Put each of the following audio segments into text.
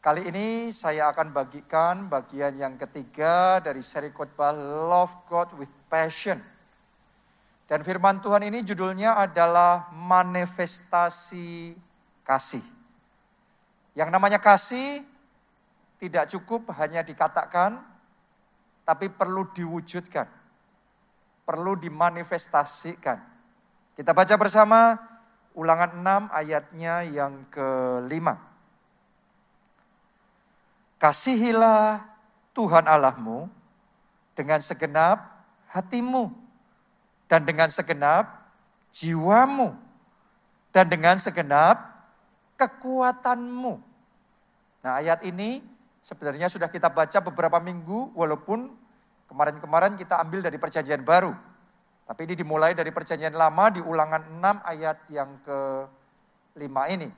Kali ini saya akan bagikan bagian yang ketiga dari seri khotbah Love God with Passion. Dan firman Tuhan ini judulnya adalah manifestasi kasih. Yang namanya kasih tidak cukup hanya dikatakan, tapi perlu diwujudkan. Perlu dimanifestasikan. Kita baca bersama ulangan 6 ayatnya yang kelima. Kasihilah Tuhan Allahmu dengan segenap hatimu dan dengan segenap jiwamu dan dengan segenap kekuatanmu. Nah ayat ini sebenarnya sudah kita baca beberapa minggu walaupun kemarin-kemarin kita ambil dari perjanjian baru. Tapi ini dimulai dari perjanjian lama di ulangan 6 ayat yang ke-5 ini.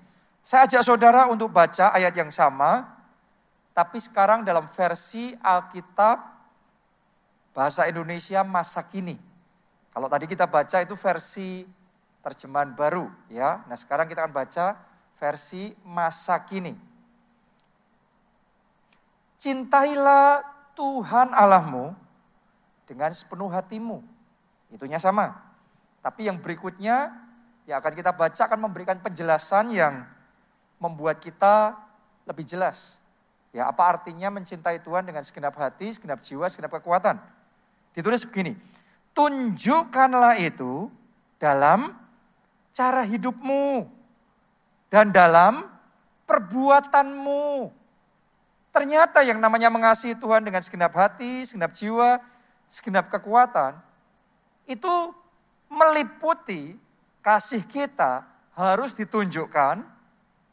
Saya ajak saudara untuk baca ayat yang sama tapi sekarang dalam versi Alkitab bahasa Indonesia masa kini. Kalau tadi kita baca itu versi terjemahan baru ya. Nah, sekarang kita akan baca versi masa kini. Cintailah Tuhan Allahmu dengan sepenuh hatimu. Itunya sama. Tapi yang berikutnya yang akan kita baca akan memberikan penjelasan yang membuat kita lebih jelas. Ya, apa artinya mencintai Tuhan dengan segenap hati, segenap jiwa, segenap kekuatan? Ditulis begini, tunjukkanlah itu dalam cara hidupmu dan dalam perbuatanmu. Ternyata yang namanya mengasihi Tuhan dengan segenap hati, segenap jiwa, segenap kekuatan, itu meliputi kasih kita harus ditunjukkan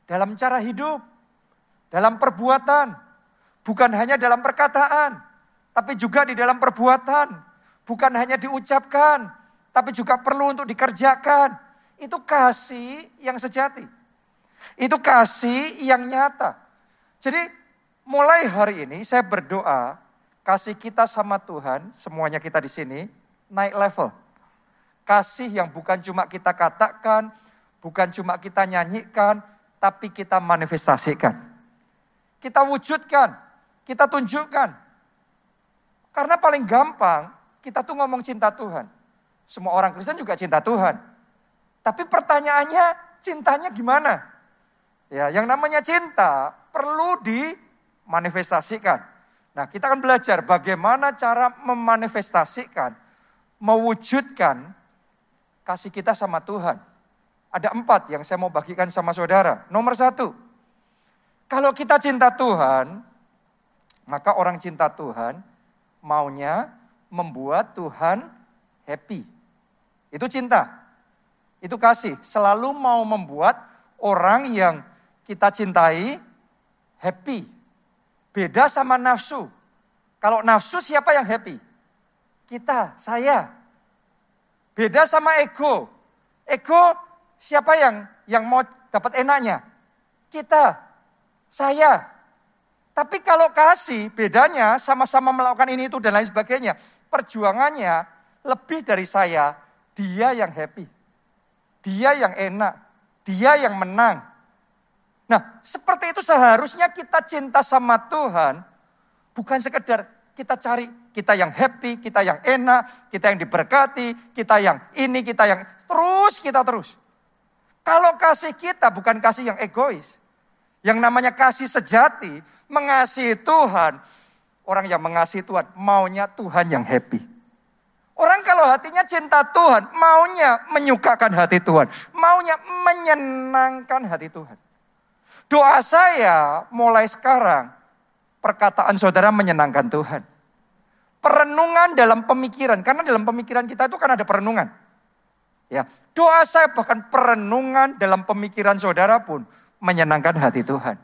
dalam cara hidup dalam perbuatan, bukan hanya dalam perkataan, tapi juga di dalam perbuatan, bukan hanya diucapkan, tapi juga perlu untuk dikerjakan. Itu kasih yang sejati. Itu kasih yang nyata. Jadi mulai hari ini saya berdoa kasih kita sama Tuhan, semuanya kita di sini naik level. Kasih yang bukan cuma kita katakan, bukan cuma kita nyanyikan, tapi kita manifestasikan. Kita wujudkan, kita tunjukkan. Karena paling gampang kita tuh ngomong cinta Tuhan. Semua orang Kristen juga cinta Tuhan. Tapi pertanyaannya cintanya gimana? Ya, yang namanya cinta perlu dimanifestasikan. Nah, kita akan belajar bagaimana cara memanifestasikan, mewujudkan kasih kita sama Tuhan. Ada empat yang saya mau bagikan sama saudara. Nomor satu, kalau kita cinta Tuhan, maka orang cinta Tuhan maunya membuat Tuhan happy. Itu cinta. Itu kasih. Selalu mau membuat orang yang kita cintai happy. Beda sama nafsu. Kalau nafsu siapa yang happy? Kita, saya. Beda sama ego. Ego siapa yang yang mau dapat enaknya? Kita. Saya. Tapi kalau kasih, bedanya sama-sama melakukan ini itu dan lain sebagainya. Perjuangannya lebih dari saya, dia yang happy. Dia yang enak, dia yang menang. Nah, seperti itu seharusnya kita cinta sama Tuhan, bukan sekedar kita cari kita yang happy, kita yang enak, kita yang diberkati, kita yang ini, kita yang terus kita terus. Kalau kasih kita bukan kasih yang egois, yang namanya kasih sejati, mengasihi Tuhan. Orang yang mengasihi Tuhan, maunya Tuhan yang happy. Orang kalau hatinya cinta Tuhan, maunya menyukakan hati Tuhan. Maunya menyenangkan hati Tuhan. Doa saya mulai sekarang, perkataan saudara menyenangkan Tuhan. Perenungan dalam pemikiran, karena dalam pemikiran kita itu kan ada perenungan. Ya, doa saya bahkan perenungan dalam pemikiran saudara pun menyenangkan hati Tuhan.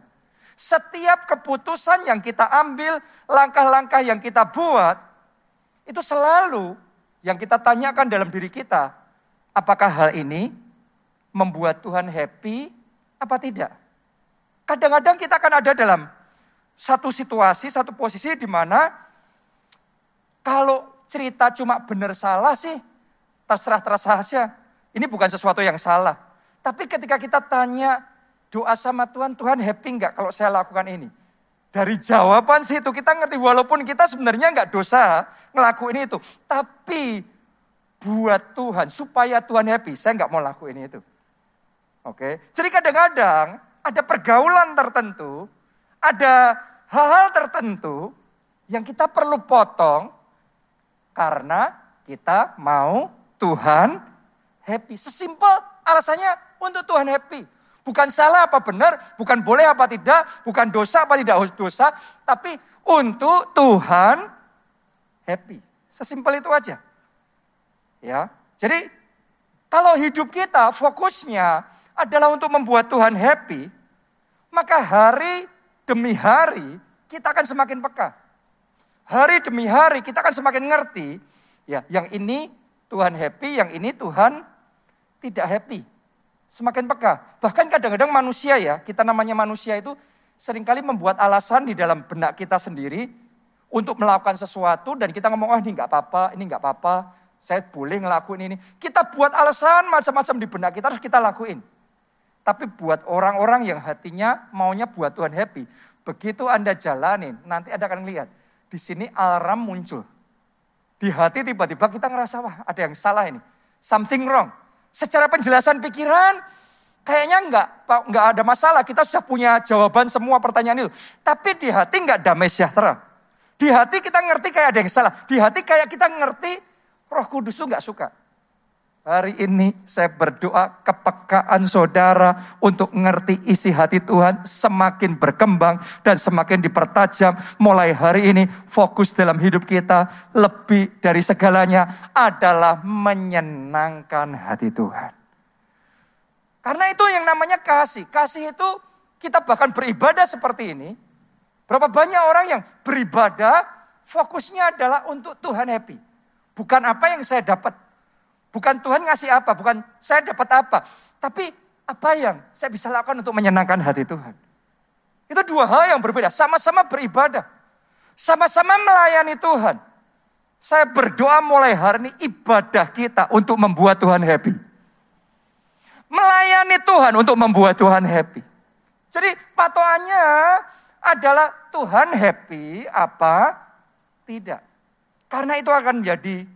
Setiap keputusan yang kita ambil, langkah-langkah yang kita buat, itu selalu yang kita tanyakan dalam diri kita, apakah hal ini membuat Tuhan happy apa tidak? Kadang-kadang kita akan ada dalam satu situasi, satu posisi di mana kalau cerita cuma benar salah sih, terserah-terserah saja. Ini bukan sesuatu yang salah. Tapi ketika kita tanya doa sama Tuhan, Tuhan happy nggak kalau saya lakukan ini? Dari jawaban situ kita ngerti walaupun kita sebenarnya nggak dosa ngelakuin itu. Tapi buat Tuhan, supaya Tuhan happy, saya nggak mau lakuin itu. Oke, jadi kadang-kadang ada pergaulan tertentu, ada hal-hal tertentu yang kita perlu potong karena kita mau Tuhan happy. Sesimpel alasannya untuk Tuhan happy. Bukan salah apa benar, bukan boleh apa tidak, bukan dosa apa tidak dosa, tapi untuk Tuhan happy. Sesimpel itu aja. Ya. Jadi kalau hidup kita fokusnya adalah untuk membuat Tuhan happy, maka hari demi hari kita akan semakin peka. Hari demi hari kita akan semakin ngerti, ya, yang ini Tuhan happy, yang ini Tuhan tidak happy semakin peka. Bahkan kadang-kadang manusia ya, kita namanya manusia itu sering kali membuat alasan di dalam benak kita sendiri untuk melakukan sesuatu dan kita ngomong, oh ini nggak apa-apa, ini nggak apa-apa, saya boleh ngelakuin ini. Kita buat alasan macam-macam di benak kita harus kita lakuin. Tapi buat orang-orang yang hatinya maunya buat Tuhan happy, begitu Anda jalanin, nanti Anda akan lihat di sini alarm muncul. Di hati tiba-tiba kita ngerasa, wah ada yang salah ini. Something wrong. Secara penjelasan pikiran, kayaknya enggak, enggak ada masalah. Kita sudah punya jawaban semua pertanyaan itu. Tapi di hati enggak damai sejahtera. Di hati kita ngerti kayak ada yang salah. Di hati kayak kita ngerti roh kudus itu enggak suka. Hari ini saya berdoa kepekaan saudara untuk ngerti isi hati Tuhan semakin berkembang dan semakin dipertajam. Mulai hari ini fokus dalam hidup kita lebih dari segalanya adalah menyenangkan hati Tuhan. Karena itu yang namanya kasih. Kasih itu kita bahkan beribadah seperti ini. Berapa banyak orang yang beribadah fokusnya adalah untuk Tuhan happy. Bukan apa yang saya dapat Bukan Tuhan ngasih apa, bukan saya dapat apa. Tapi apa yang saya bisa lakukan untuk menyenangkan hati Tuhan. Itu dua hal yang berbeda. Sama-sama beribadah. Sama-sama melayani Tuhan. Saya berdoa mulai hari ini ibadah kita untuk membuat Tuhan happy. Melayani Tuhan untuk membuat Tuhan happy. Jadi patokannya adalah Tuhan happy apa tidak. Karena itu akan menjadi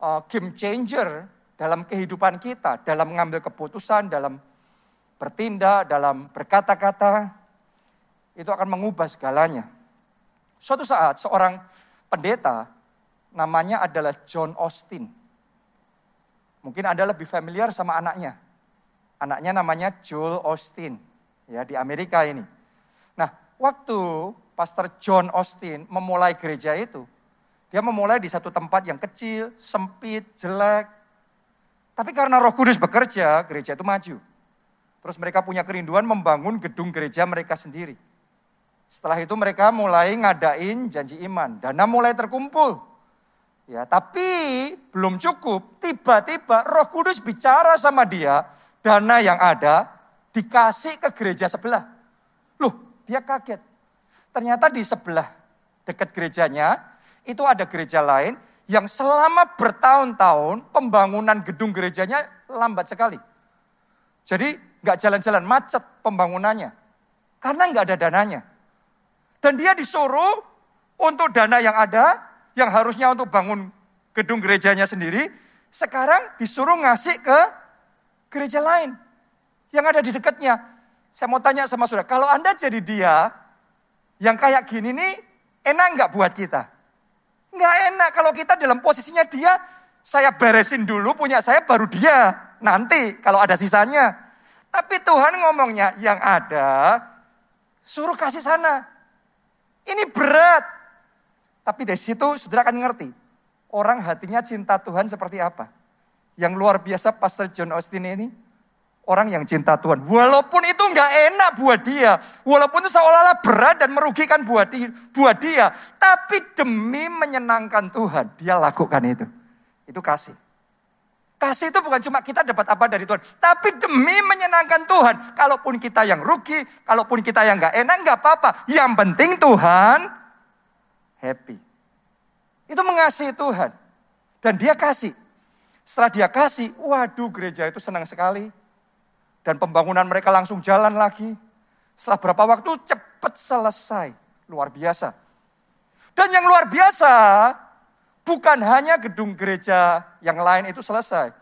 uh, game changer dalam kehidupan kita, dalam mengambil keputusan, dalam bertindak, dalam berkata-kata, itu akan mengubah segalanya. Suatu saat seorang pendeta namanya adalah John Austin. Mungkin Anda lebih familiar sama anaknya. Anaknya namanya Joel Austin ya di Amerika ini. Nah, waktu Pastor John Austin memulai gereja itu, dia memulai di satu tempat yang kecil, sempit, jelek. Tapi karena roh kudus bekerja, gereja itu maju. Terus mereka punya kerinduan membangun gedung gereja mereka sendiri. Setelah itu mereka mulai ngadain janji iman. Dana mulai terkumpul. Ya, tapi belum cukup. Tiba-tiba Roh Kudus bicara sama dia, dana yang ada dikasih ke gereja sebelah. Loh, dia kaget. Ternyata di sebelah dekat gerejanya itu ada gereja lain yang selama bertahun-tahun pembangunan gedung gerejanya lambat sekali. Jadi nggak jalan-jalan, macet pembangunannya. Karena nggak ada dananya. Dan dia disuruh untuk dana yang ada, yang harusnya untuk bangun gedung gerejanya sendiri, sekarang disuruh ngasih ke gereja lain yang ada di dekatnya. Saya mau tanya sama saudara, kalau Anda jadi dia, yang kayak gini nih, enak nggak buat kita? Nggak enak kalau kita dalam posisinya dia, saya beresin dulu punya saya baru dia. Nanti kalau ada sisanya. Tapi Tuhan ngomongnya yang ada, suruh kasih sana. Ini berat. Tapi dari situ saudara akan ngerti. Orang hatinya cinta Tuhan seperti apa. Yang luar biasa Pastor John Austin ini orang yang cinta Tuhan. Walaupun itu nggak enak buat dia, walaupun itu seolah-olah berat dan merugikan buat dia, buat dia, tapi demi menyenangkan Tuhan, dia lakukan itu. Itu kasih. Kasih itu bukan cuma kita dapat apa dari Tuhan, tapi demi menyenangkan Tuhan. Kalaupun kita yang rugi, kalaupun kita yang nggak enak, nggak apa-apa. Yang penting Tuhan happy. Itu mengasihi Tuhan. Dan dia kasih. Setelah dia kasih, waduh gereja itu senang sekali Dan pembangunan mereka langsung jalan lagi. Setelah berapa waktu cepat selesai. Luar biasa. Dan yang luar biasa, bukan hanya gedung gereja yang lain itu selesai.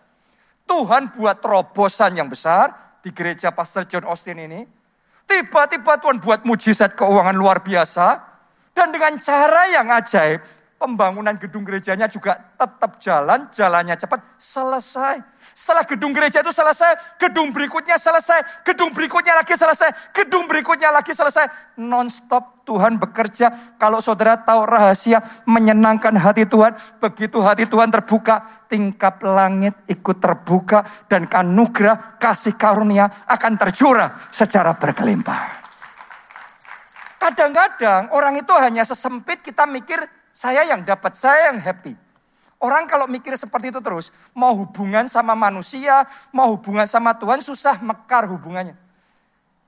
Tuhan buat terobosan yang besar di gereja Pastor John Austin ini. Tiba-tiba Tuhan buat mujizat keuangan luar biasa. Dan dengan cara yang ajaib, pembangunan gedung gerejanya juga tetap jalan, jalannya cepat, selesai. Setelah gedung gereja itu selesai, gedung berikutnya selesai, gedung berikutnya lagi selesai, gedung berikutnya lagi selesai. Non-stop Tuhan bekerja. Kalau saudara tahu rahasia menyenangkan hati Tuhan, begitu hati Tuhan terbuka, tingkap langit ikut terbuka dan anugerah kasih karunia akan tercurah secara berkelimpah. Kadang-kadang orang itu hanya sesempit kita mikir saya yang dapat, saya yang happy. Orang kalau mikir seperti itu terus, mau hubungan sama manusia, mau hubungan sama Tuhan, susah mekar hubungannya.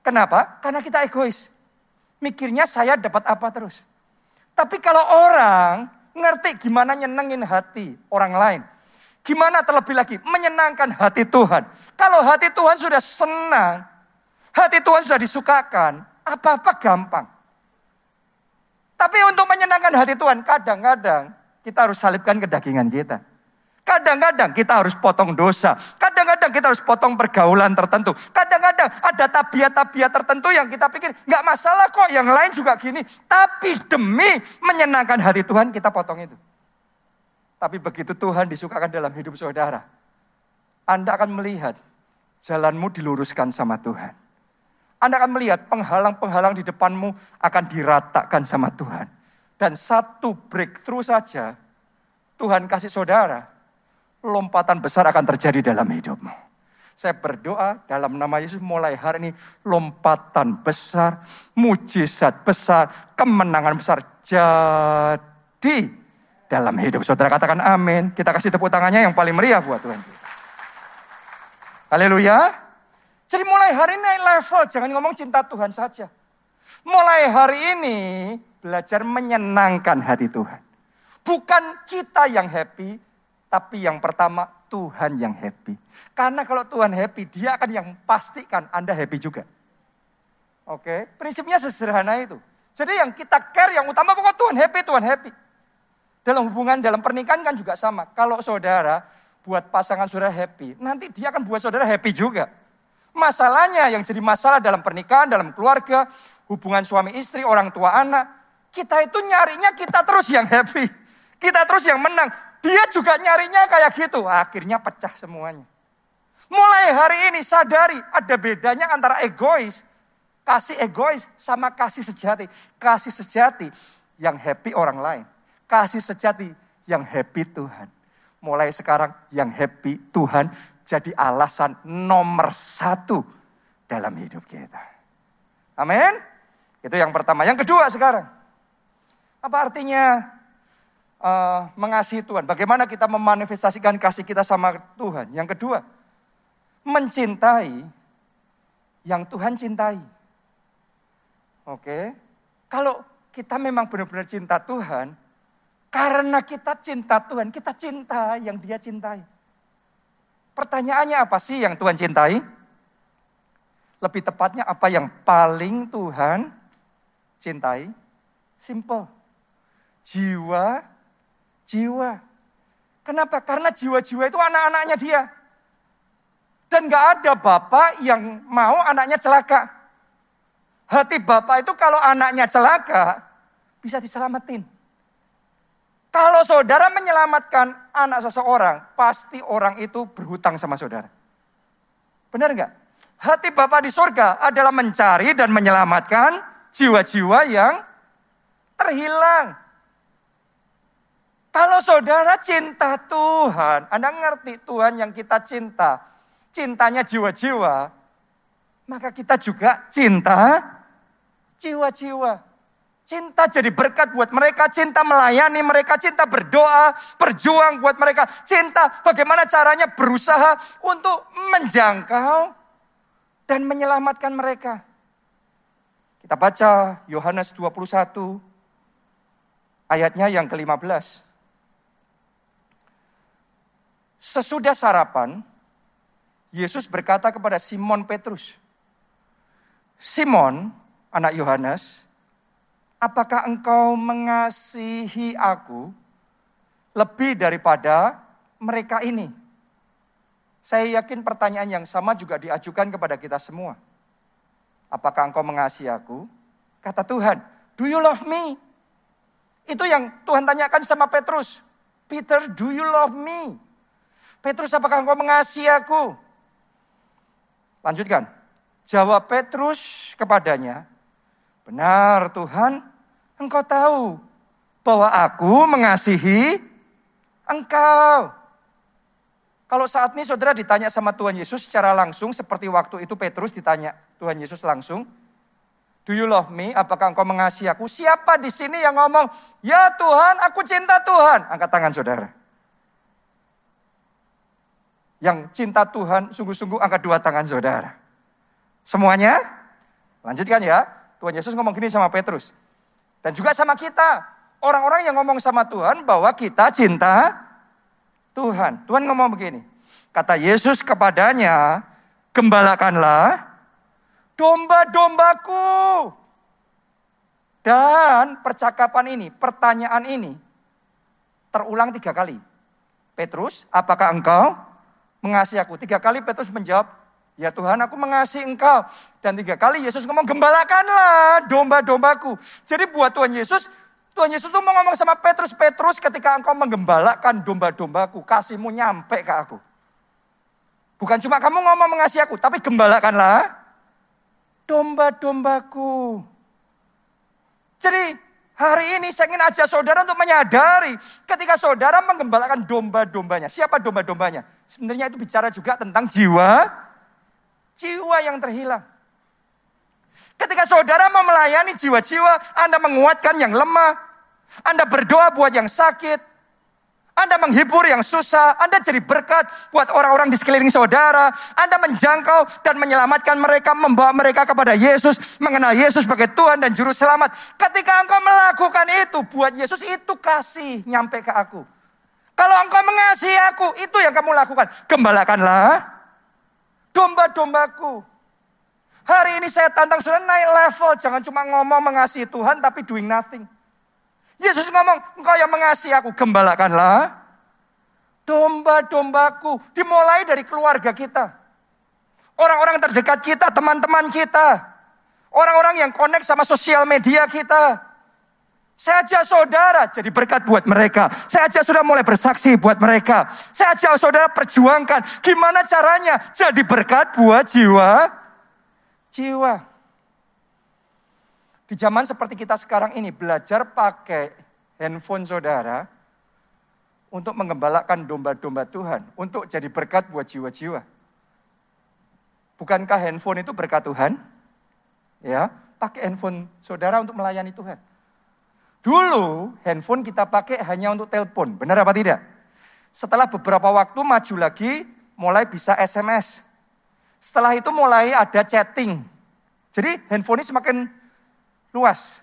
Kenapa? Karena kita egois. Mikirnya saya dapat apa terus. Tapi kalau orang ngerti gimana nyenengin hati orang lain. Gimana terlebih lagi menyenangkan hati Tuhan. Kalau hati Tuhan sudah senang, hati Tuhan sudah disukakan, apa-apa gampang. Tapi untuk menyenangkan hati Tuhan, kadang-kadang kita harus salibkan kedagingan kita. Kadang-kadang kita harus potong dosa. Kadang-kadang kita harus potong pergaulan tertentu. Kadang-kadang ada tabiat-tabiat tertentu yang kita pikir nggak masalah kok, yang lain juga gini. Tapi demi menyenangkan hati Tuhan kita potong itu. Tapi begitu Tuhan disukakan dalam hidup saudara, Anda akan melihat jalanmu diluruskan sama Tuhan. Anda akan melihat penghalang-penghalang di depanmu akan diratakan sama Tuhan. Dan satu breakthrough saja, Tuhan kasih saudara, lompatan besar akan terjadi dalam hidupmu. Saya berdoa dalam nama Yesus mulai hari ini lompatan besar, mujizat besar, kemenangan besar jadi dalam hidup saudara. Katakan amin. Kita kasih tepuk tangannya yang paling meriah buat Tuhan. Haleluya. Jadi mulai hari ini naik level, jangan ngomong cinta Tuhan saja. Mulai hari ini belajar menyenangkan hati Tuhan. Bukan kita yang happy, tapi yang pertama Tuhan yang happy. Karena kalau Tuhan happy, dia akan yang pastikan Anda happy juga. Oke, prinsipnya sederhana itu. Jadi yang kita care, yang utama pokok Tuhan happy, Tuhan happy. Dalam hubungan, dalam pernikahan kan juga sama. Kalau saudara buat pasangan saudara happy, nanti dia akan buat saudara happy juga. Masalahnya yang jadi masalah dalam pernikahan, dalam keluarga, hubungan suami istri, orang tua anak. Kita itu nyarinya kita terus yang happy. Kita terus yang menang. Dia juga nyarinya kayak gitu. Akhirnya pecah semuanya. Mulai hari ini sadari ada bedanya antara egois. Kasih egois sama kasih sejati. Kasih sejati yang happy orang lain. Kasih sejati yang happy Tuhan. Mulai sekarang yang happy Tuhan jadi alasan nomor satu dalam hidup kita. Amin. Itu yang pertama. Yang kedua sekarang. Apa artinya uh, mengasihi Tuhan? Bagaimana kita memanifestasikan kasih kita sama Tuhan? Yang kedua, mencintai yang Tuhan cintai. Oke. Kalau kita memang benar-benar cinta Tuhan, karena kita cinta Tuhan, kita cinta yang Dia cintai. Pertanyaannya apa sih yang Tuhan cintai? Lebih tepatnya apa yang paling Tuhan cintai? Simple. Jiwa, jiwa. Kenapa? Karena jiwa-jiwa itu anak-anaknya dia. Dan gak ada bapak yang mau anaknya celaka. Hati bapak itu kalau anaknya celaka, bisa diselamatin. Kalau saudara menyelamatkan anak seseorang, pasti orang itu berhutang sama saudara. Benar nggak? Hati Bapak di surga adalah mencari dan menyelamatkan jiwa-jiwa yang terhilang. Kalau saudara cinta Tuhan, Anda ngerti Tuhan yang kita cinta, cintanya jiwa-jiwa, maka kita juga cinta jiwa-jiwa. Cinta jadi berkat buat mereka, cinta melayani mereka, cinta berdoa, berjuang buat mereka. Cinta bagaimana caranya berusaha untuk menjangkau dan menyelamatkan mereka. Kita baca Yohanes 21 ayatnya yang ke-15. Sesudah sarapan, Yesus berkata kepada Simon Petrus, Simon, anak Yohanes, apakah engkau mengasihi aku lebih daripada mereka ini? Saya yakin pertanyaan yang sama juga diajukan kepada kita semua. Apakah engkau mengasihi aku? Kata Tuhan, do you love me? Itu yang Tuhan tanyakan sama Petrus. Peter, do you love me? Petrus, apakah engkau mengasihi aku? Lanjutkan. Jawab Petrus kepadanya, benar Tuhan, engkau tahu bahwa aku mengasihi engkau. Kalau saat ini saudara ditanya sama Tuhan Yesus secara langsung, seperti waktu itu Petrus ditanya Tuhan Yesus langsung, Do you love me? Apakah engkau mengasihi aku? Siapa di sini yang ngomong, ya Tuhan, aku cinta Tuhan? Angkat tangan saudara. Yang cinta Tuhan, sungguh-sungguh angkat dua tangan saudara. Semuanya? Lanjutkan ya. Tuhan Yesus ngomong gini sama Petrus. Dan juga sama kita. Orang-orang yang ngomong sama Tuhan bahwa kita cinta Tuhan. Tuhan ngomong begini. Kata Yesus kepadanya, gembalakanlah domba-dombaku. Dan percakapan ini, pertanyaan ini terulang tiga kali. Petrus, apakah engkau mengasihi aku? Tiga kali Petrus menjawab, Ya Tuhan aku mengasihi engkau. Dan tiga kali Yesus ngomong gembalakanlah domba-dombaku. Jadi buat Tuhan Yesus, Tuhan Yesus tuh mau ngomong sama Petrus, Petrus ketika engkau menggembalakan domba-dombaku, kasihmu nyampe ke aku. Bukan cuma kamu ngomong mengasihi aku, tapi gembalakanlah domba-dombaku. Jadi hari ini saya ingin ajak saudara untuk menyadari ketika saudara menggembalakan domba-dombanya. Siapa domba-dombanya? Sebenarnya itu bicara juga tentang jiwa jiwa yang terhilang. Ketika saudara mau melayani jiwa-jiwa, Anda menguatkan yang lemah, Anda berdoa buat yang sakit, anda menghibur yang susah, Anda jadi berkat buat orang-orang di sekeliling saudara. Anda menjangkau dan menyelamatkan mereka, membawa mereka kepada Yesus, mengenal Yesus sebagai Tuhan dan Juru Selamat. Ketika engkau melakukan itu, buat Yesus itu kasih nyampe ke aku. Kalau engkau mengasihi aku, itu yang kamu lakukan. Gembalakanlah domba-dombaku. Hari ini saya tantang saudara naik level. Jangan cuma ngomong mengasihi Tuhan tapi doing nothing. Yesus ngomong, engkau yang mengasihi aku, gembalakanlah domba-dombaku. Dimulai dari keluarga kita. Orang-orang terdekat kita, teman-teman kita. Orang-orang yang connect sama sosial media kita. Saya ajak saudara jadi berkat buat mereka. Saya ajak saudara mulai bersaksi buat mereka. Saya ajak saudara perjuangkan gimana caranya jadi berkat buat jiwa jiwa. Di zaman seperti kita sekarang ini belajar pakai handphone saudara untuk mengembalakan domba-domba Tuhan, untuk jadi berkat buat jiwa-jiwa. Bukankah handphone itu berkat Tuhan? Ya, pakai handphone saudara untuk melayani Tuhan. Dulu handphone kita pakai hanya untuk telepon, benar apa tidak? Setelah beberapa waktu maju lagi, mulai bisa SMS. Setelah itu mulai ada chatting. Jadi handphone ini semakin luas.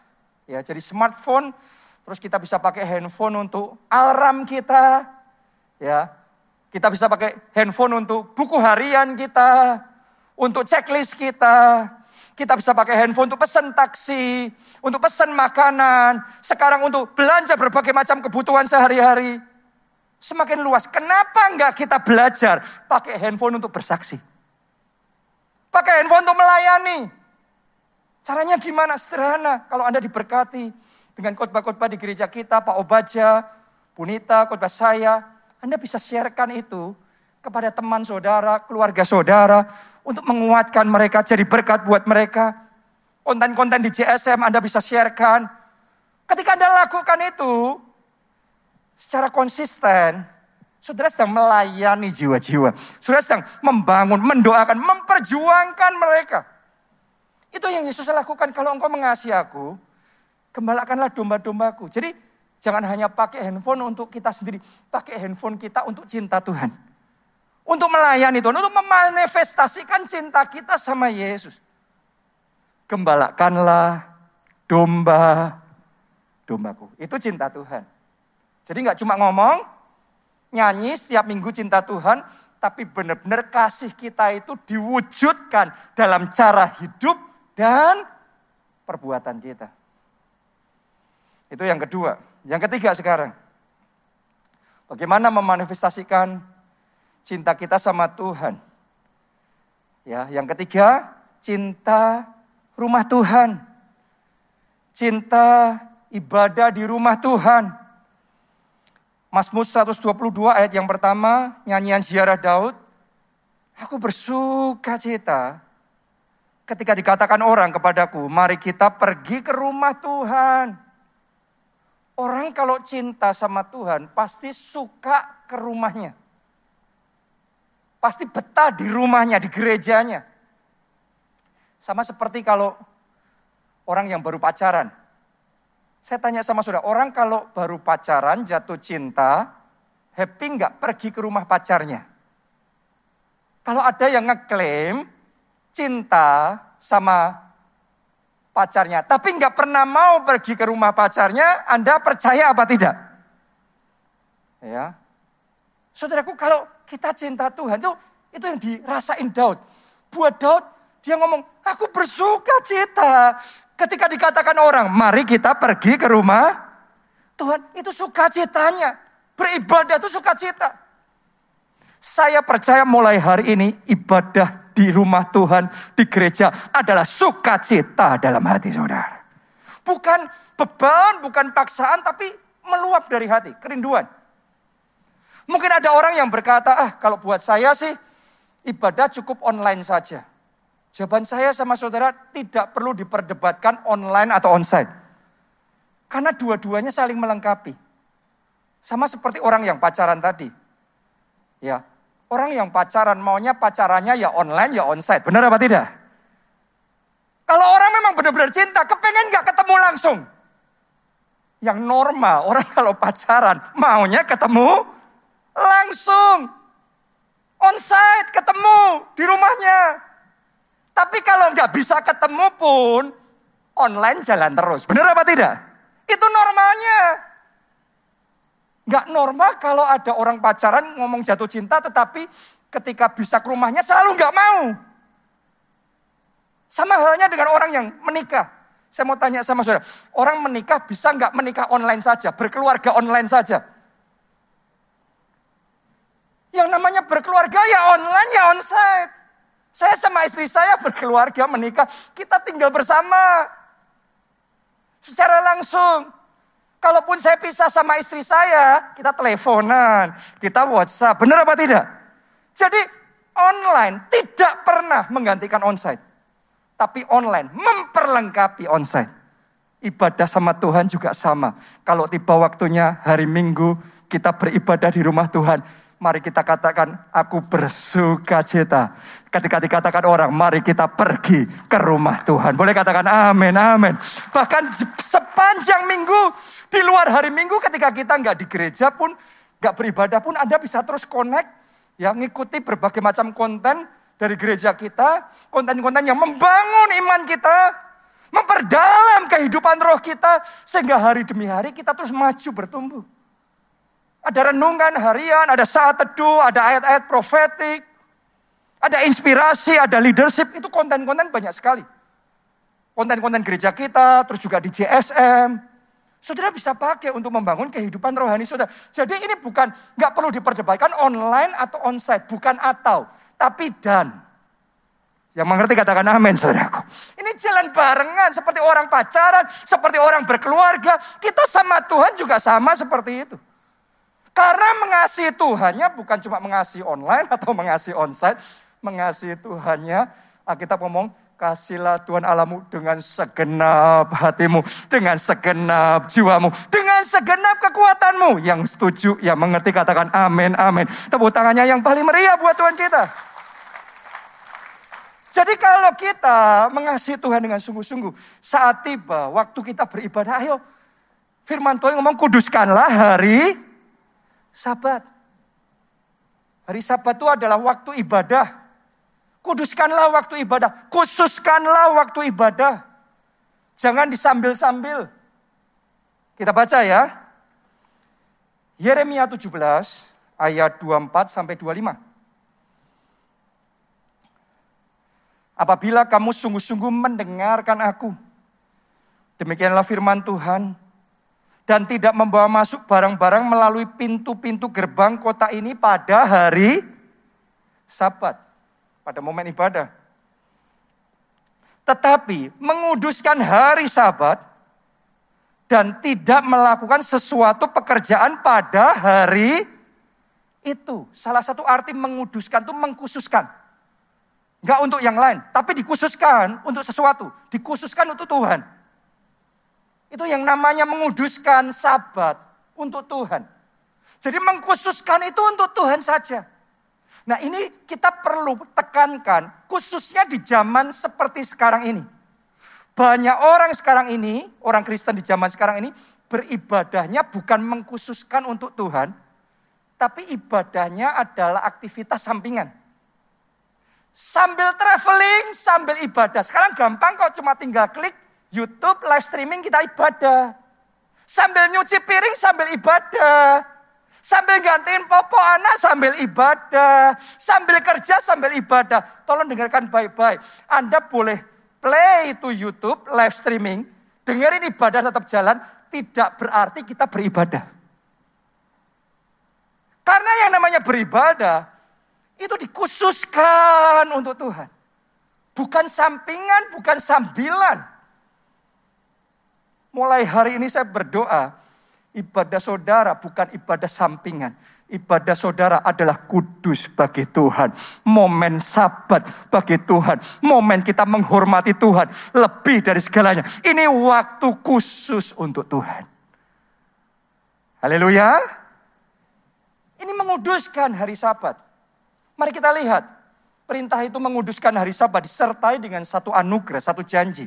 Ya, jadi smartphone, terus kita bisa pakai handphone untuk alarm kita. Ya, kita bisa pakai handphone untuk buku harian kita, untuk checklist kita. Kita bisa pakai handphone untuk pesan taksi, untuk pesan makanan, sekarang untuk belanja berbagai macam kebutuhan sehari-hari. Semakin luas. Kenapa enggak kita belajar pakai handphone untuk bersaksi? Pakai handphone untuk melayani. Caranya gimana? Sederhana. Kalau Anda diberkati dengan khotbah-khotbah di gereja kita, Pak Obaja, Bunita, khotbah saya, Anda bisa sharekan itu kepada teman saudara, keluarga saudara, untuk menguatkan mereka, jadi berkat buat mereka. Konten-konten di JSM Anda bisa sharekan. Ketika Anda lakukan itu, secara konsisten, saudara sedang melayani jiwa-jiwa. Saudara sedang membangun, mendoakan, memperjuangkan mereka. Itu yang Yesus lakukan. Kalau engkau mengasihi aku, gembalakanlah domba-dombaku. Jadi jangan hanya pakai handphone untuk kita sendiri. Pakai handphone kita untuk cinta Tuhan. Untuk melayani Tuhan, untuk memanifestasikan cinta kita sama Yesus gembalakanlah domba dombaku. Itu cinta Tuhan. Jadi nggak cuma ngomong, nyanyi setiap minggu cinta Tuhan, tapi benar-benar kasih kita itu diwujudkan dalam cara hidup dan perbuatan kita. Itu yang kedua. Yang ketiga sekarang. Bagaimana memanifestasikan cinta kita sama Tuhan. Ya, yang ketiga, cinta rumah Tuhan. Cinta ibadah di rumah Tuhan. Mazmur 122 ayat yang pertama, nyanyian ziarah Daud. Aku bersuka cita ketika dikatakan orang kepadaku, mari kita pergi ke rumah Tuhan. Orang kalau cinta sama Tuhan pasti suka ke rumahnya. Pasti betah di rumahnya, di gerejanya. Sama seperti kalau orang yang baru pacaran. Saya tanya sama saudara, orang kalau baru pacaran jatuh cinta, happy nggak pergi ke rumah pacarnya? Kalau ada yang ngeklaim cinta sama pacarnya, tapi nggak pernah mau pergi ke rumah pacarnya, Anda percaya apa tidak? Ya, saudaraku kalau kita cinta Tuhan itu itu yang dirasain Daud. Buat Daud dia ngomong, aku bersuka cita ketika dikatakan orang, mari kita pergi ke rumah Tuhan. Itu sukacitanya, beribadah itu sukacita. Saya percaya mulai hari ini ibadah di rumah Tuhan, di gereja adalah sukacita dalam hati saudara. Bukan beban, bukan paksaan, tapi meluap dari hati, kerinduan. Mungkin ada orang yang berkata, ah kalau buat saya sih ibadah cukup online saja. Jawaban saya sama saudara tidak perlu diperdebatkan online atau onsite. Karena dua-duanya saling melengkapi. Sama seperti orang yang pacaran tadi. Ya, Orang yang pacaran maunya pacarannya ya online ya onsite. Benar apa tidak? Kalau orang memang benar-benar cinta, kepengen gak ketemu langsung. Yang normal, orang kalau pacaran maunya ketemu langsung. Onsite, ketemu di rumahnya. Tapi kalau nggak bisa ketemu pun, online jalan terus. Benar apa tidak? Itu normalnya. Gak normal kalau ada orang pacaran ngomong jatuh cinta tetapi ketika bisa ke rumahnya selalu gak mau. Sama halnya dengan orang yang menikah. Saya mau tanya sama saudara, orang menikah bisa nggak menikah online saja, berkeluarga online saja? Yang namanya berkeluarga ya online ya onsite. Saya sama istri saya berkeluarga menikah, kita tinggal bersama. Secara langsung. Kalaupun saya pisah sama istri saya, kita teleponan, kita WhatsApp. Benar apa tidak? Jadi online tidak pernah menggantikan onsite. Tapi online memperlengkapi onsite. Ibadah sama Tuhan juga sama. Kalau tiba waktunya hari Minggu kita beribadah di rumah Tuhan. Mari kita katakan, aku bersuka cita. Ketika dikatakan orang, mari kita pergi ke rumah Tuhan. Boleh katakan amin, amin. Bahkan sepanjang minggu di luar hari Minggu ketika kita nggak di gereja pun, nggak beribadah pun Anda bisa terus connect, ya ngikuti berbagai macam konten dari gereja kita, konten-konten yang membangun iman kita, memperdalam kehidupan roh kita, sehingga hari demi hari kita terus maju bertumbuh. Ada renungan harian, ada saat teduh, ada ayat-ayat profetik, ada inspirasi, ada leadership, itu konten-konten banyak sekali. Konten-konten gereja kita, terus juga di JSM, Saudara bisa pakai untuk membangun kehidupan rohani saudara. Jadi ini bukan, nggak perlu diperdebatkan online atau onsite, bukan atau, tapi dan. Yang mengerti katakan amin saudaraku. Ini jalan barengan seperti orang pacaran, seperti orang berkeluarga. Kita sama Tuhan juga sama seperti itu. Karena mengasihi Tuhannya bukan cuma mengasihi online atau mengasihi onsite. Mengasihi Tuhannya, kita ngomong Kasihlah Tuhan Allahmu dengan segenap hatimu, dengan segenap jiwamu, dengan segenap kekuatanmu. Yang setuju, yang mengerti katakan amin, amin. Tepuk tangannya yang paling meriah buat Tuhan kita. Jadi kalau kita mengasihi Tuhan dengan sungguh-sungguh, saat tiba waktu kita beribadah, ayo firman Tuhan ngomong kuduskanlah hari sabat. Hari sabat itu adalah waktu ibadah. Kuduskanlah waktu ibadah. Khususkanlah waktu ibadah. Jangan disambil-sambil. Kita baca ya. Yeremia 17 ayat 24 sampai 25. apabila kamu sungguh-sungguh mendengarkan aku. Demikianlah firman Tuhan, dan tidak membawa masuk barang-barang melalui pintu-pintu gerbang kota ini pada hari sabat. Pada momen ibadah. Tetapi menguduskan hari sabat dan tidak melakukan sesuatu pekerjaan pada hari itu. Salah satu arti menguduskan itu mengkhususkan. Enggak untuk yang lain, tapi dikhususkan untuk sesuatu. Dikhususkan untuk Tuhan. Itu yang namanya menguduskan sabat untuk Tuhan. Jadi mengkhususkan itu untuk Tuhan saja. Nah ini kita perlu tekankan khususnya di zaman seperti sekarang ini. Banyak orang sekarang ini, orang Kristen di zaman sekarang ini, beribadahnya bukan mengkhususkan untuk Tuhan, tapi ibadahnya adalah aktivitas sampingan. Sambil traveling, sambil ibadah. Sekarang gampang kok cuma tinggal klik YouTube, live streaming kita ibadah. Sambil nyuci piring, sambil ibadah. Sambil gantiin popo anak sambil ibadah. Sambil kerja sambil ibadah. Tolong dengarkan baik-baik. Anda boleh play itu YouTube, live streaming, dengerin ibadah tetap jalan, tidak berarti kita beribadah. Karena yang namanya beribadah, itu dikhususkan untuk Tuhan. Bukan sampingan, bukan sambilan. Mulai hari ini saya berdoa, ibadah saudara bukan ibadah sampingan ibadah saudara adalah kudus bagi Tuhan. Momen sabat bagi Tuhan. Momen kita menghormati Tuhan. Lebih dari segalanya. Ini waktu khusus untuk Tuhan. Haleluya. Ini menguduskan hari sabat. Mari kita lihat. Perintah itu menguduskan hari sabat disertai dengan satu anugerah, satu janji.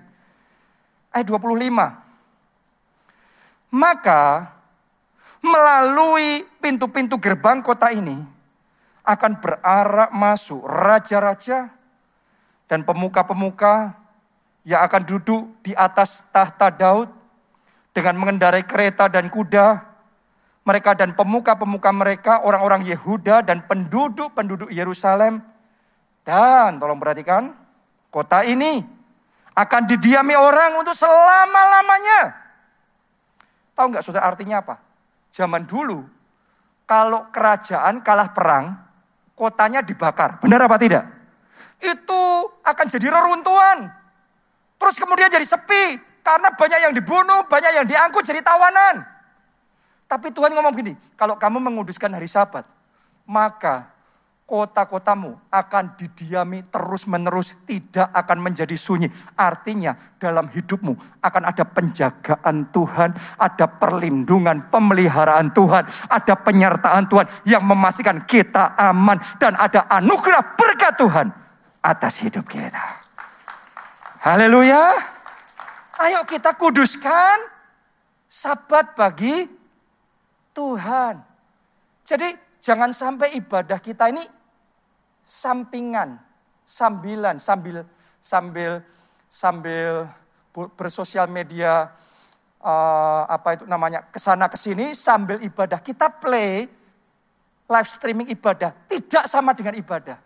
Ayat 25. Maka melalui pintu-pintu gerbang kota ini akan berarak masuk raja-raja dan pemuka-pemuka yang akan duduk di atas tahta Daud dengan mengendarai kereta dan kuda. Mereka dan pemuka-pemuka mereka, orang-orang Yehuda dan penduduk-penduduk Yerusalem. Dan tolong perhatikan, kota ini akan didiami orang untuk selama-lamanya. Tahu nggak saudara artinya apa? zaman dulu, kalau kerajaan kalah perang, kotanya dibakar. Benar apa tidak? Itu akan jadi reruntuhan. Terus kemudian jadi sepi. Karena banyak yang dibunuh, banyak yang diangkut jadi tawanan. Tapi Tuhan ngomong begini, kalau kamu menguduskan hari sabat, maka kota-kotamu akan didiami terus-menerus, tidak akan menjadi sunyi. Artinya dalam hidupmu akan ada penjagaan Tuhan, ada perlindungan, pemeliharaan Tuhan, ada penyertaan Tuhan yang memastikan kita aman dan ada anugerah berkat Tuhan atas hidup kita. Haleluya. Ayo kita kuduskan sabat bagi Tuhan. Jadi jangan sampai ibadah kita ini sampingan, sambilan, sambil sambil sambil bersosial media uh, apa itu namanya ke sana ke sini sambil ibadah kita play live streaming ibadah tidak sama dengan ibadah.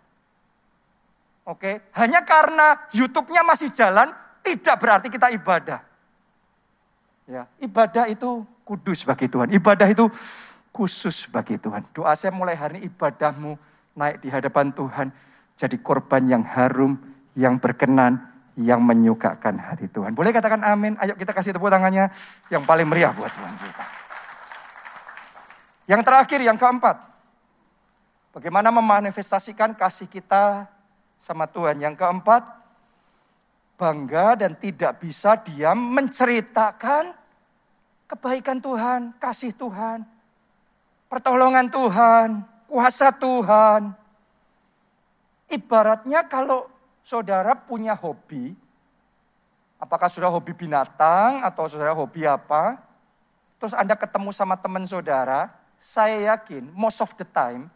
Oke, hanya karena YouTube-nya masih jalan tidak berarti kita ibadah. Ya, ibadah itu kudus bagi Tuhan. Ibadah itu khusus bagi Tuhan. Doa saya mulai hari ini ibadahmu naik di hadapan Tuhan. Jadi korban yang harum, yang berkenan, yang menyukakan hati Tuhan. Boleh katakan amin? Ayo kita kasih tepuk tangannya yang paling meriah buat Tuhan kita. Yang terakhir, yang keempat. Bagaimana memanifestasikan kasih kita sama Tuhan. Yang keempat, bangga dan tidak bisa diam menceritakan kebaikan Tuhan, kasih Tuhan, pertolongan Tuhan, kuasa Tuhan. Ibaratnya kalau saudara punya hobi, apakah sudah hobi binatang atau saudara hobi apa, terus Anda ketemu sama teman saudara, saya yakin most of the time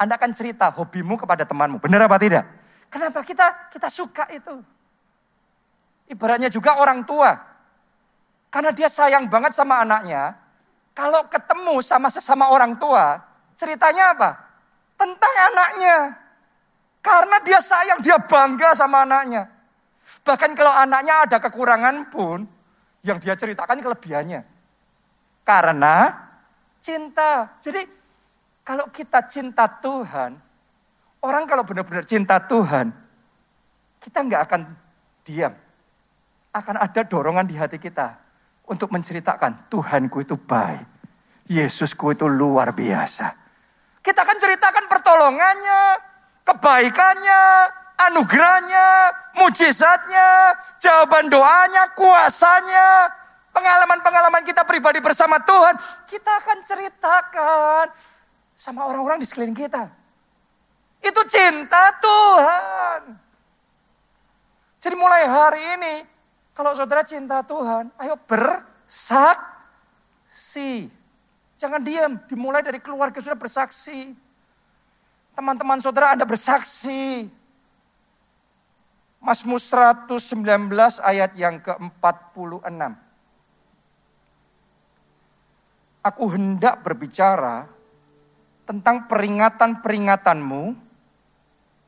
Anda akan cerita hobimu kepada temanmu. Benar apa tidak? Kenapa kita kita suka itu? Ibaratnya juga orang tua. Karena dia sayang banget sama anaknya. Kalau ketemu sama sesama orang tua, Ceritanya apa? Tentang anaknya. Karena dia sayang, dia bangga sama anaknya. Bahkan kalau anaknya ada kekurangan pun, yang dia ceritakan kelebihannya. Karena cinta. Jadi kalau kita cinta Tuhan, orang kalau benar-benar cinta Tuhan, kita nggak akan diam. Akan ada dorongan di hati kita untuk menceritakan Tuhanku itu baik. Yesusku itu luar biasa. Kita akan ceritakan pertolongannya, kebaikannya, anugerahnya, mujizatnya, jawaban doanya, kuasanya, pengalaman-pengalaman kita pribadi bersama Tuhan, kita akan ceritakan sama orang-orang di sekeliling kita. Itu cinta Tuhan. Jadi mulai hari ini, kalau saudara cinta Tuhan, ayo bersaksi. Jangan diam, dimulai dari keluarga sudah bersaksi. Teman-teman saudara Anda bersaksi. Mazmur 119 ayat yang ke-46. Aku hendak berbicara tentang peringatan-peringatanmu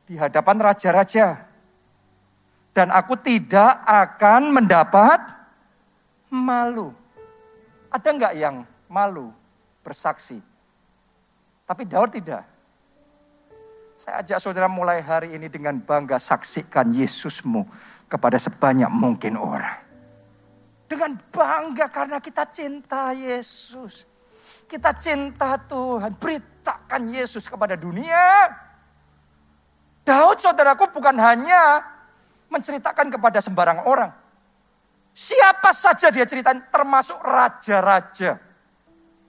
di hadapan raja-raja. Dan aku tidak akan mendapat malu. Ada enggak yang malu bersaksi? Tapi Daud tidak. Saya ajak saudara mulai hari ini dengan bangga saksikan Yesusmu kepada sebanyak mungkin orang. Dengan bangga karena kita cinta Yesus. Kita cinta Tuhan. Beritakan Yesus kepada dunia. Daud saudaraku bukan hanya menceritakan kepada sembarang orang. Siapa saja dia ceritain termasuk raja-raja.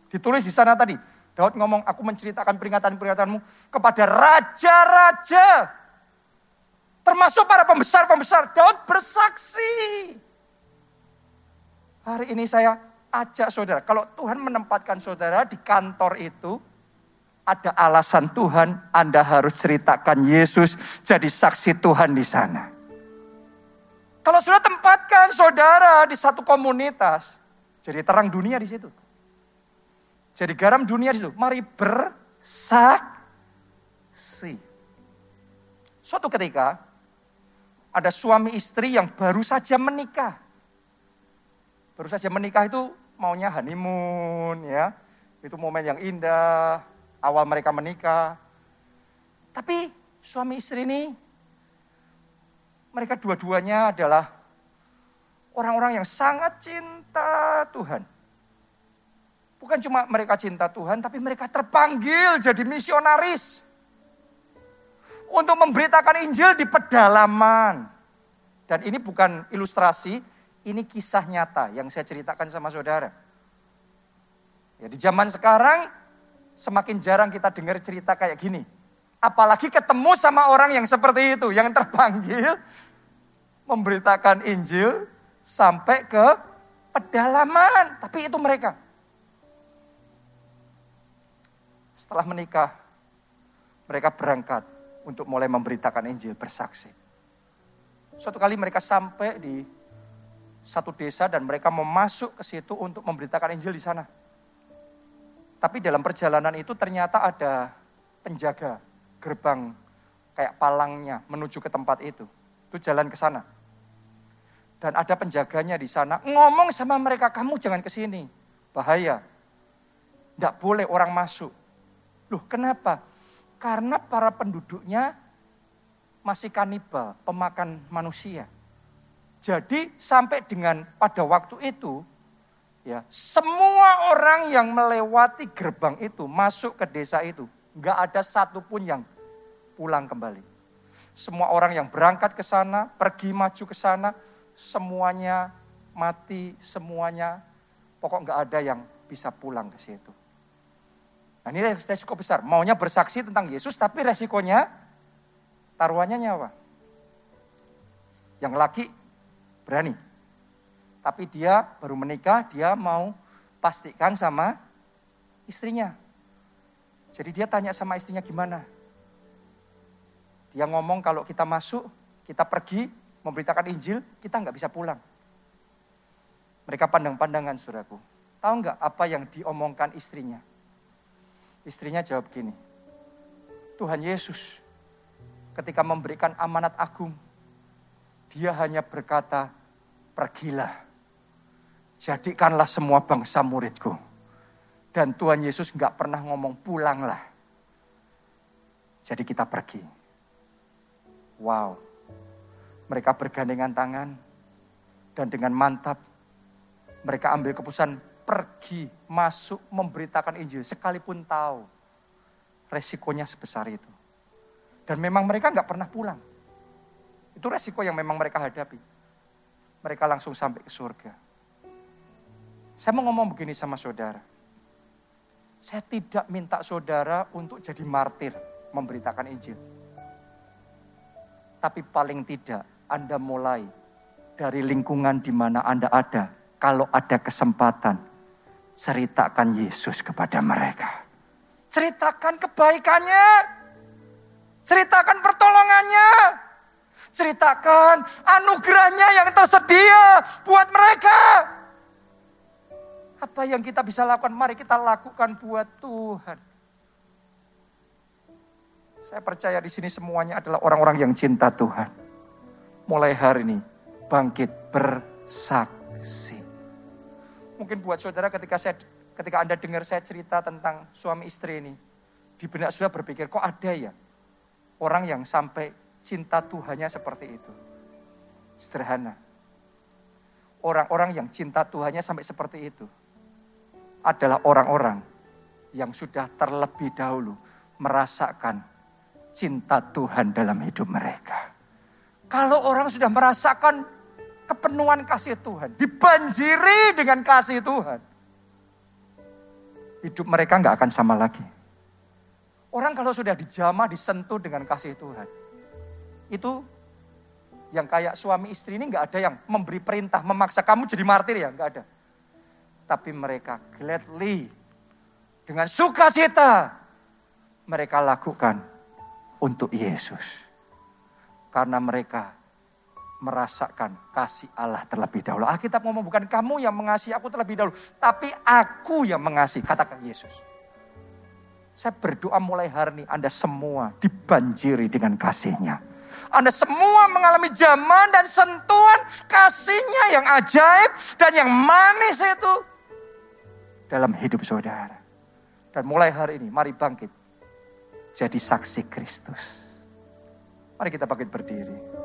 Ditulis di sana tadi. Daud ngomong, aku menceritakan peringatan-peringatanmu kepada raja-raja. Termasuk para pembesar-pembesar. Daud bersaksi. Hari ini saya ajak saudara, kalau Tuhan menempatkan saudara di kantor itu, ada alasan Tuhan, Anda harus ceritakan Yesus jadi saksi Tuhan di sana. Kalau sudah tempatkan saudara di satu komunitas, jadi terang dunia di situ. Jadi garam dunia di situ. Mari bersaksi. Suatu ketika ada suami istri yang baru saja menikah. Baru saja menikah itu maunya honeymoon ya. Itu momen yang indah, awal mereka menikah. Tapi suami istri ini mereka dua-duanya adalah orang-orang yang sangat cinta Tuhan. Bukan cuma mereka cinta Tuhan, tapi mereka terpanggil jadi misionaris. Untuk memberitakan Injil di pedalaman. Dan ini bukan ilustrasi, ini kisah nyata yang saya ceritakan sama saudara. Ya, di zaman sekarang semakin jarang kita dengar cerita kayak gini. Apalagi ketemu sama orang yang seperti itu, yang terpanggil memberitakan Injil sampai ke pedalaman. Tapi itu mereka. Setelah menikah, mereka berangkat untuk mulai memberitakan Injil, bersaksi. Suatu kali mereka sampai di satu desa dan mereka mau masuk ke situ untuk memberitakan Injil di sana. Tapi dalam perjalanan itu ternyata ada penjaga gerbang kayak palangnya menuju ke tempat itu. Itu jalan ke sana. Dan ada penjaganya di sana ngomong sama mereka, kamu jangan ke sini. Bahaya. Tidak boleh orang masuk. Loh kenapa? Karena para penduduknya masih kanibal, pemakan manusia. Jadi sampai dengan pada waktu itu, ya semua orang yang melewati gerbang itu masuk ke desa itu, nggak ada satupun yang pulang kembali. Semua orang yang berangkat ke sana, pergi maju ke sana, semuanya mati, semuanya pokok nggak ada yang bisa pulang ke situ. Nah ini resiko besar. Maunya bersaksi tentang Yesus tapi resikonya taruhannya nyawa. Yang laki berani. Tapi dia baru menikah, dia mau pastikan sama istrinya. Jadi dia tanya sama istrinya gimana. Dia ngomong kalau kita masuk, kita pergi, memberitakan Injil, kita nggak bisa pulang. Mereka pandang-pandangan saudaraku. Tahu nggak apa yang diomongkan istrinya? Istrinya jawab gini, Tuhan Yesus, ketika memberikan amanat agung, dia hanya berkata, pergilah, jadikanlah semua bangsa muridku. Dan Tuhan Yesus nggak pernah ngomong pulanglah. Jadi kita pergi. Wow, mereka bergandengan tangan dan dengan mantap mereka ambil keputusan pergi masuk memberitakan Injil sekalipun tahu resikonya sebesar itu. Dan memang mereka nggak pernah pulang. Itu resiko yang memang mereka hadapi. Mereka langsung sampai ke surga. Saya mau ngomong begini sama saudara. Saya tidak minta saudara untuk jadi martir memberitakan Injil. Tapi paling tidak Anda mulai dari lingkungan di mana Anda ada. Kalau ada kesempatan, ceritakan Yesus kepada mereka. Ceritakan kebaikannya. Ceritakan pertolongannya. Ceritakan anugerahnya yang tersedia buat mereka. Apa yang kita bisa lakukan? Mari kita lakukan buat Tuhan. Saya percaya di sini semuanya adalah orang-orang yang cinta Tuhan. Mulai hari ini bangkit bersaksi. Mungkin buat saudara ketika saya ketika Anda dengar saya cerita tentang suami istri ini, di benak saudara berpikir, kok ada ya Orang yang sampai cinta Tuhannya seperti itu. Sederhana. Orang-orang yang cinta Tuhannya sampai seperti itu adalah orang-orang yang sudah terlebih dahulu merasakan cinta Tuhan dalam hidup mereka. Kalau orang sudah merasakan kepenuhan kasih Tuhan, dibanjiri dengan kasih Tuhan, hidup mereka nggak akan sama lagi. Orang kalau sudah dijamah, disentuh dengan kasih Tuhan. Itu yang kayak suami istri ini nggak ada yang memberi perintah, memaksa kamu jadi martir ya, nggak ada. Tapi mereka gladly, dengan sukacita, mereka lakukan untuk Yesus. Karena mereka merasakan kasih Allah terlebih dahulu. Alkitab ngomong bukan kamu yang mengasihi aku terlebih dahulu, tapi aku yang mengasihi, katakan Yesus. Saya berdoa mulai hari ini Anda semua dibanjiri dengan kasihnya. Anda semua mengalami zaman dan sentuhan kasihnya yang ajaib dan yang manis itu dalam hidup saudara. Dan mulai hari ini mari bangkit jadi saksi Kristus. Mari kita bangkit berdiri.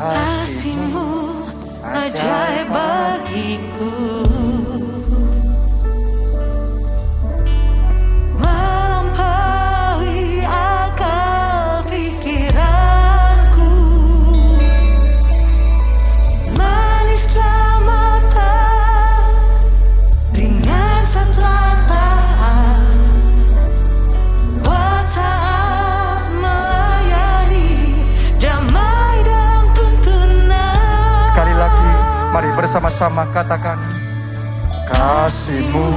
Kasihmu ajaib bagiku. Bersama-sama katakan kasihmu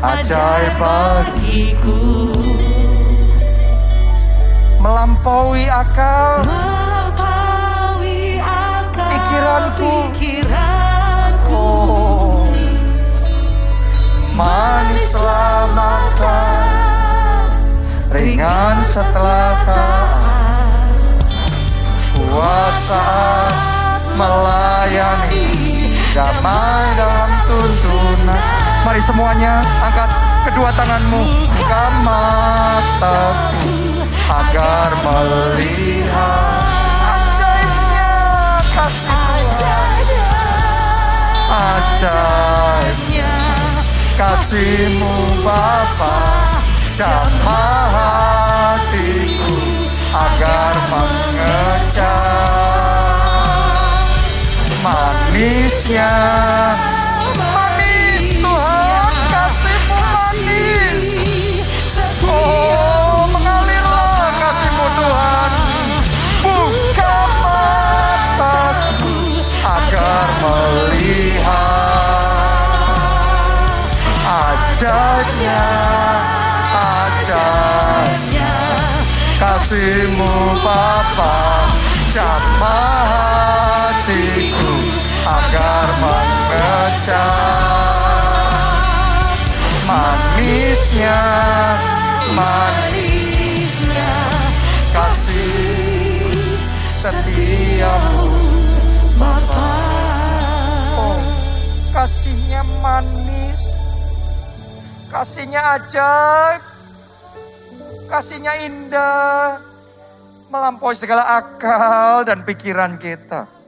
ajaib bagiku. Melampaui akal. Melampaui akal pikiranku. pikiranku. Oh, manis mata. Ringan setelah taat kuasa melayani damai dalam tuntunan. Mari semuanya angkat kedua tanganmu, buka mataku agar melihat ajaibnya kasih ajaibnya kasihmu Bapa. Jamah hatiku agar mengejar manisnya. Manis Tuhan kasihmu manis. Oh mengalirlah kasihmu Tuhan. Buka mataku agar melihat ajaibnya ajaibnya kasihmu Bapa jamah hatiku agar mengejar manisnya manisnya kasih setiamu Bapa Oh, kasihnya manis, kasihnya ajaib, kasihnya indah, melampaui segala akal dan pikiran kita.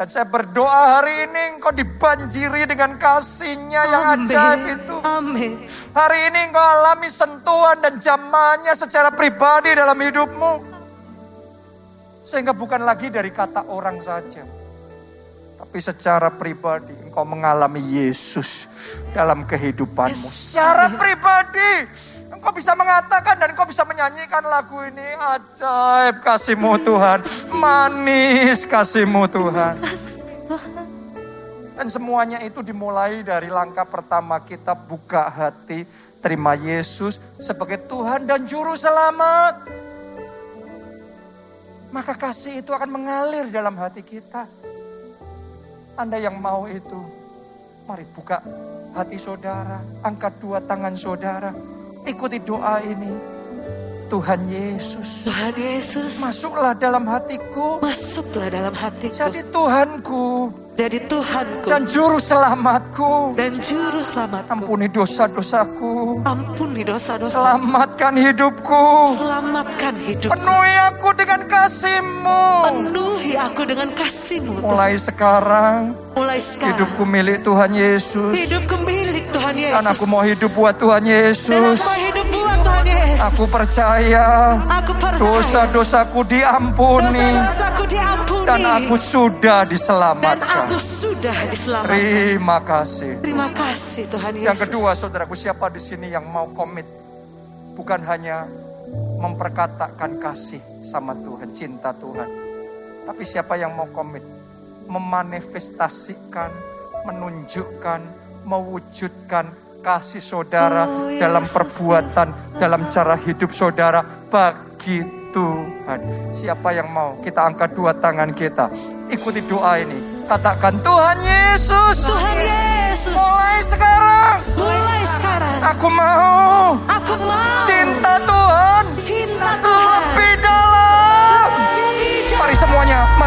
Dan saya berdoa hari ini engkau dibanjiri dengan kasihnya yang ajaib itu. Amin Hari ini engkau alami sentuhan dan zamannya secara pribadi dalam hidupmu. Sehingga bukan lagi dari kata orang saja. Tapi secara pribadi engkau mengalami Yesus dalam kehidupanmu. Yes. Secara pribadi engkau bisa mengatakan dan engkau bisa menyanyikan lagu ini. Ajaib kasihmu Tuhan. Manis kasihmu Tuhan. Dan semuanya itu dimulai dari langkah pertama kita buka hati, terima Yesus sebagai Tuhan dan Juru Selamat. Maka kasih itu akan mengalir dalam hati kita. Anda yang mau itu, mari buka hati saudara, angkat dua tangan saudara, ikuti doa ini. Tuhan Yesus, Tuhan Yesus masuklah dalam hatiku, Masuklah dalam hatiku jadi Tuhanku Jadi Tuhanku dan Juru Selamatku. dan Juru Selamatku Ampuni dosa-dosaku. Ampuni dosa-dosa Selamatkan hidupku. Selamatkan hidup Penuhi aku dengan kasih-Mu. Penuhi aku dengan kasih-Mu Tuhan. Mulai sekarang, Mulai sekarang hidupku milik Tuhan Yesus. Hidupku milik Tuhan Yesus Dan aku mau hidup buat Tuhan Dan Yesus. aku mau hidup buat Tuhan Yesus Aku percaya Aku percaya dosa-dosaku diampuni. Dosa-dosaku diampuni Dan aku sudah Dan diselamatkan. aku sudah diselamatkan Terima kasih. Terima kasih Tuhan Yesus Yang kedua, saudaraku, siapa di sini yang mau komit? Bukan hanya memperkatakan kasih sama Tuhan, cinta Tuhan. Tapi siapa yang mau komit? Memanifestasikan, menunjukkan, mewujudkan kasih saudara Oh, dalam Yesus, perbuatan, Yesus. dalam cara hidup saudara bagi Tuhan. Siapa yang mau? Kita angkat dua tangan kita. Ikuti doa ini. Katakan Tuhan Yesus. Tuhan Yesus Mulai sekarang Mulai sekarang aku mau Aku mau cinta Tuhan Cinta Tuhan lebih dalam.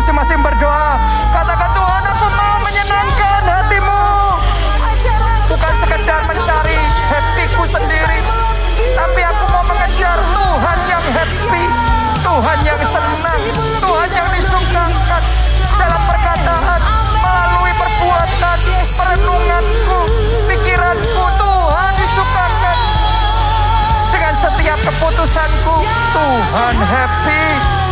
Masing-masing berdoa. Katakan Tuhan aku mau menyenangkan hatimu. Bukan sekedar mencari happyku sendiri. Tapi aku mau mengejar Tuhan yang happy. Tuhan yang senang. Tuhan yang disukakan. Dalam perkataan. Melalui perbuatan. Perenunganku. Pikiranku. Tuhan disukakan. Dengan setiap keputusanku. Tuhan happy.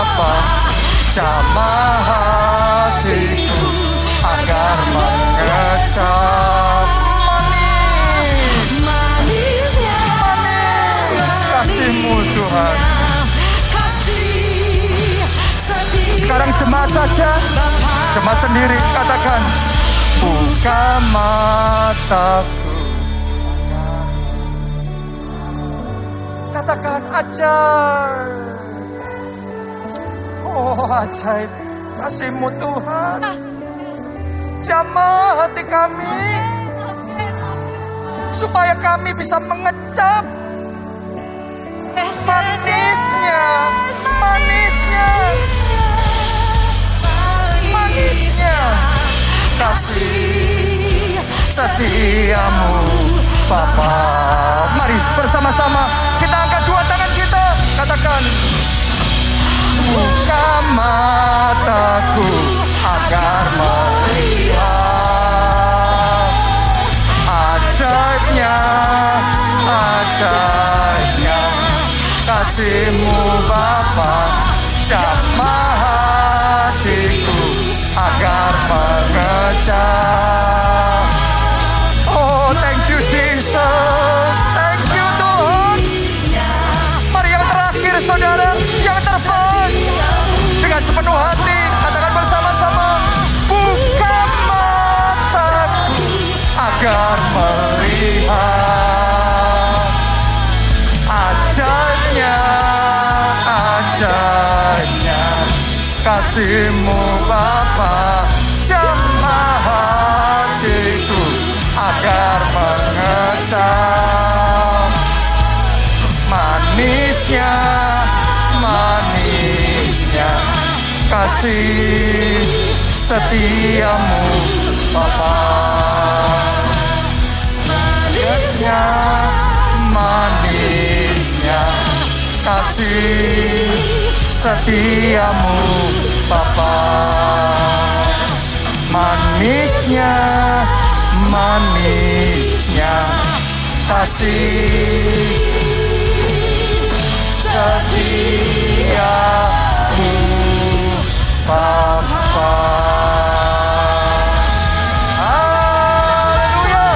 Bapa jamah hatiku agar mengecap. Manis Manisnya manis kasihmu Tuhan. Sekarang jemaat saja. Jemaat sendiri katakan buka mataku. Katakan ajaib oh ajaib kasihmu Tuhan jamah hati kami. Supaya kami bisa mengecap. Manisnya. Manisnya. Manisnya. Kasih setiamu Bapa. Mari bersama-sama kita angkat dua tangan kita. Katakan, buka mataku agar melihat ajaibnya ajaibnya kasihmu. Kasih setiamu Bapa manisnya manisnya. Kasih setiamu Bapa manisnya manisnya. Kasih setiamu Bapa Haleluya.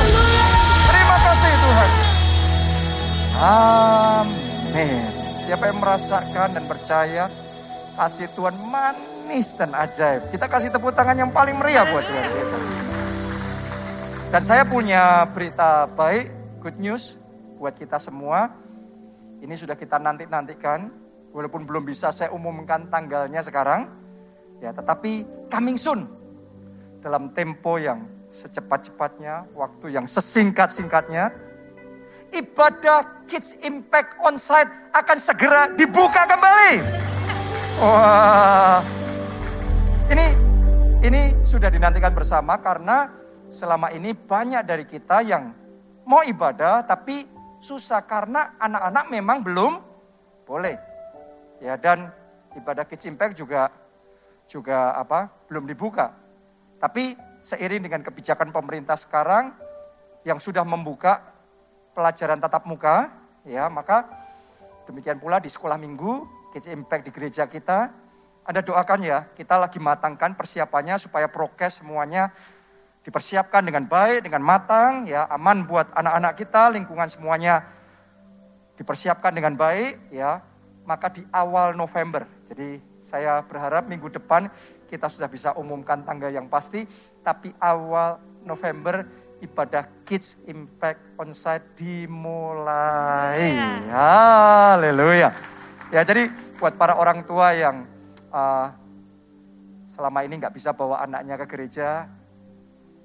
Terima kasih Tuhan. Amin. Siapa yang merasakan dan percaya kasih Tuhan manis dan ajaib. Kita kasih tepuk tangan yang paling meriah buat Tuhan. Dan saya punya berita baik, good news buat kita semua. Ini sudah kita nanti-nantikan, walaupun belum bisa saya umumkan tanggalnya sekarang. Ya, tetapi coming soon. Dalam tempo yang secepat-cepatnya, waktu yang sesingkat-singkatnya, ibadah Kids Impact Onsite akan segera dibuka kembali. Wah. Ini ini sudah dinantikan bersama karena selama ini banyak dari kita yang mau ibadah tapi susah karena anak-anak memang belum boleh. Ya dan ibadah Kids Impact juga juga apa? belum dibuka. Tapi seiring dengan kebijakan pemerintah sekarang yang sudah membuka pelajaran tatap muka, ya, maka demikian pula di sekolah minggu Kids Impact di gereja kita anda doakan ya, kita lagi matangkan persiapannya supaya prokes semuanya dipersiapkan dengan baik, dengan matang, ya aman buat anak-anak kita, lingkungan semuanya dipersiapkan dengan baik, ya maka di awal November. Jadi saya berharap minggu depan kita sudah bisa umumkan tanggal yang pasti, tapi awal November ibadah Kids Impact Onsite dimulai. Haleluya. Ya jadi buat para orang tua yang uh, selama ini nggak bisa bawa anaknya ke gereja,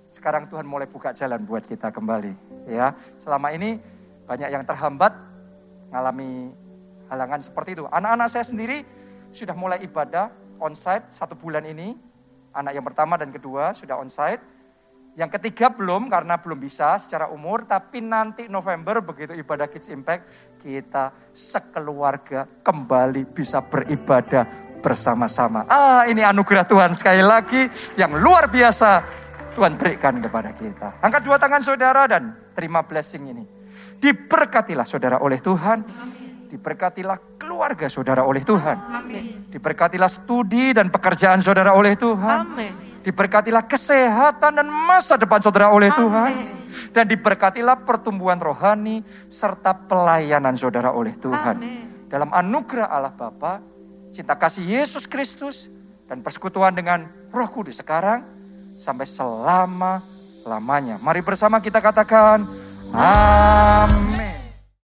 sekarang Tuhan mulai buka jalan buat kita kembali. Ya, selama ini banyak yang terhambat, mengalami halangan seperti itu. Anak-anak saya sendiri sudah mulai ibadah onsite satu bulan ini. Anak yang pertama dan kedua sudah onsite. Yang ketiga belum karena belum bisa secara umur, tapi nanti November begitu ibadah Kids Impact, kita sekeluarga kembali bisa beribadah bersama-sama. Ah, ini anugerah Tuhan sekali lagi yang luar biasa Tuhan berikan kepada kita. Angkat dua tangan saudara dan terima blessing ini. Diberkatilah saudara oleh Tuhan. Diberkatilah keluarga saudara oleh Tuhan. Diberkatilah studi dan pekerjaan saudara oleh Tuhan. Diberkatilah kesehatan dan masa depan saudara oleh Tuhan. Dan diberkatilah pertumbuhan rohani serta pelayanan saudara oleh Tuhan. Dalam anugerah Allah Bapa, cinta kasih Yesus Kristus, dan persekutuan dengan Roh Kudus sekarang sampai selama-lamanya. Mari bersama kita katakan, Amin.